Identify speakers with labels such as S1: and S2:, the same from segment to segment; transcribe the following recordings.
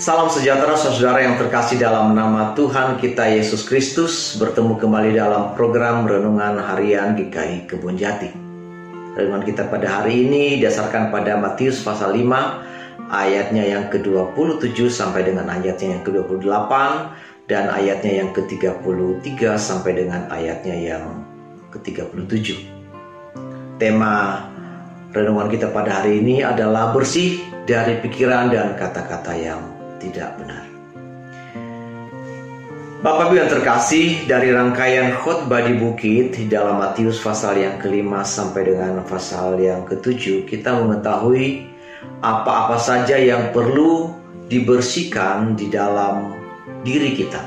S1: Salam sejahtera saudara yang terkasih dalam nama Tuhan kita Yesus Kristus. Bertemu kembali dalam program Renungan Harian GKI Kebun Jati. Renungan kita pada hari ini didasarkan pada Matius pasal 5 Ayatnya yang ke-27 sampai dengan ayatnya yang ke-28 Dan ayatnya yang ke-33 sampai dengan ayatnya yang ke-37 Tema renungan kita pada hari ini adalah bersih dari pikiran dan kata-kata yang tidak benar. Bapak Ibu yang terkasih dari rangkaian khotbah di bukit di dalam Matius pasal yang kelima sampai dengan pasal yang ketujuh kita mengetahui apa-apa saja yang perlu dibersihkan di dalam diri kita.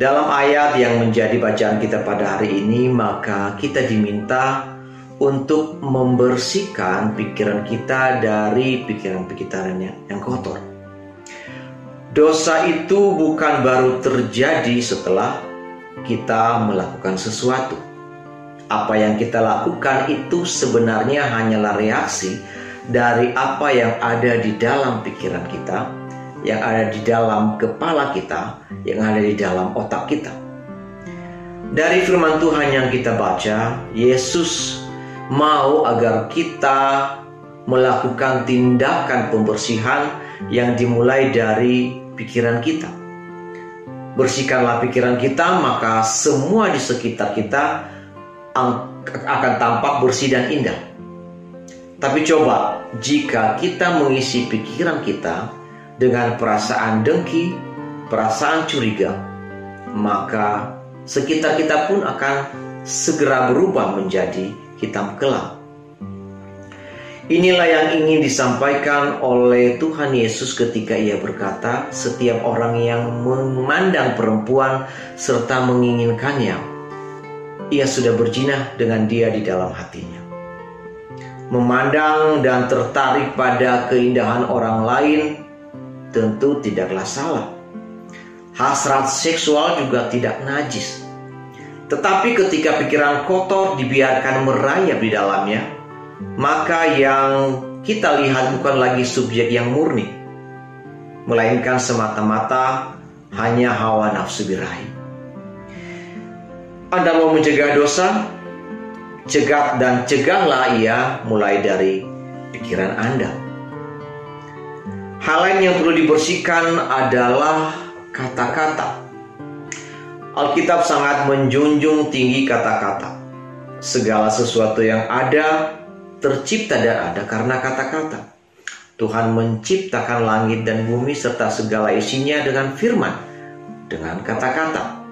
S1: Dalam ayat yang menjadi bacaan kita pada hari ini maka kita diminta untuk membersihkan pikiran kita dari pikiran-pikiran yang kotor. Dosa itu bukan baru terjadi setelah kita melakukan sesuatu. Apa yang kita lakukan itu sebenarnya hanyalah reaksi dari apa yang ada di dalam pikiran kita, yang ada di dalam kepala kita, yang ada di dalam otak kita. Dari firman Tuhan yang kita baca, Yesus mau agar kita melakukan tindakan pembersihan yang dimulai dari pikiran kita. Bersihkanlah pikiran kita, maka semua di sekitar kita akan tampak bersih dan indah. Tapi coba jika kita mengisi pikiran kita dengan perasaan dengki, perasaan curiga, maka sekitar kita pun akan segera berubah menjadi hitam kelam. Inilah yang ingin disampaikan oleh Tuhan Yesus ketika ia berkata, setiap orang yang memandang perempuan serta menginginkannya, ia sudah berjinah dengan dia di dalam hatinya. Memandang dan tertarik pada keindahan orang lain tentu tidaklah salah. Hasrat seksual juga tidak najis. Tetapi ketika pikiran kotor dibiarkan merayap di dalamnya, maka yang kita lihat bukan lagi subjek yang murni, melainkan semata-mata hanya hawa nafsu birahi. Anda mau mencegah dosa? Cegat dan cegahlah ia mulai dari pikiran Anda. Hal lain yang perlu dibersihkan adalah kata-kata. Alkitab sangat menjunjung tinggi kata-kata. Segala sesuatu yang ada tercipta dan ada karena kata-kata. Tuhan menciptakan langit dan bumi serta segala isinya dengan firman, dengan kata-kata.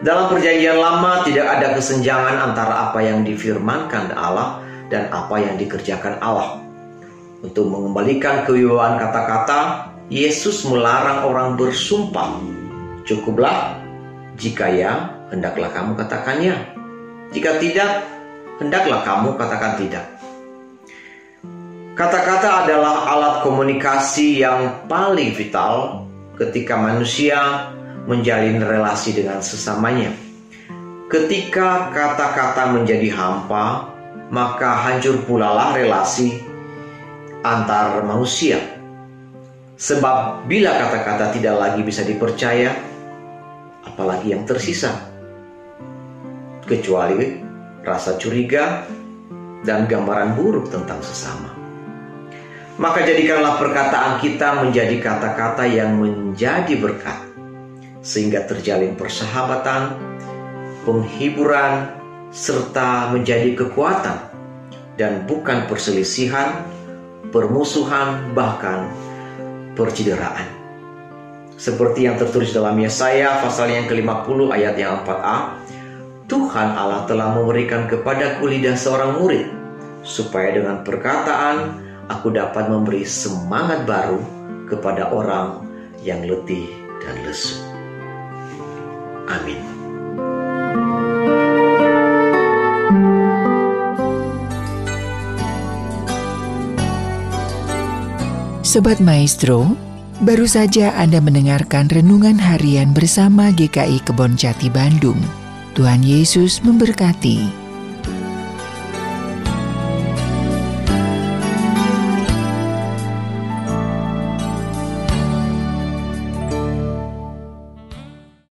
S1: Dalam perjanjian lama tidak ada kesenjangan antara apa yang difirmankan Allah dan apa yang dikerjakan Allah. Untuk mengembalikan kewibawaan kata-kata, Yesus melarang orang bersumpah. Cukuplah jika ya, hendaklah kamu katakannya. Jika tidak, hendaklah kamu katakan tidak. Kata-kata adalah alat komunikasi yang paling vital ketika manusia menjalin relasi dengan sesamanya. Ketika kata-kata menjadi hampa, maka hancur pula lah relasi antar manusia. Sebab bila kata-kata tidak lagi bisa dipercaya, apalagi yang tersisa. Kecuali rasa curiga dan gambaran buruk tentang sesama. Maka jadikanlah perkataan kita menjadi kata-kata yang menjadi berkat, sehingga terjalin persahabatan, penghiburan, serta menjadi kekuatan, dan bukan perselisihan, permusuhan, bahkan percideraan. Seperti yang tertulis dalam Yesaya pasal yang ke-50 ayat yang 4a, Tuhan Allah telah memberikan kepadaku lidah seorang murid, supaya dengan perkataan aku dapat memberi semangat baru kepada orang yang letih dan lesu. Amin.
S2: Sobat Maestro, baru saja Anda mendengarkan renungan harian bersama GKI Kebon Jati Bandung. Tuhan Yesus memberkati.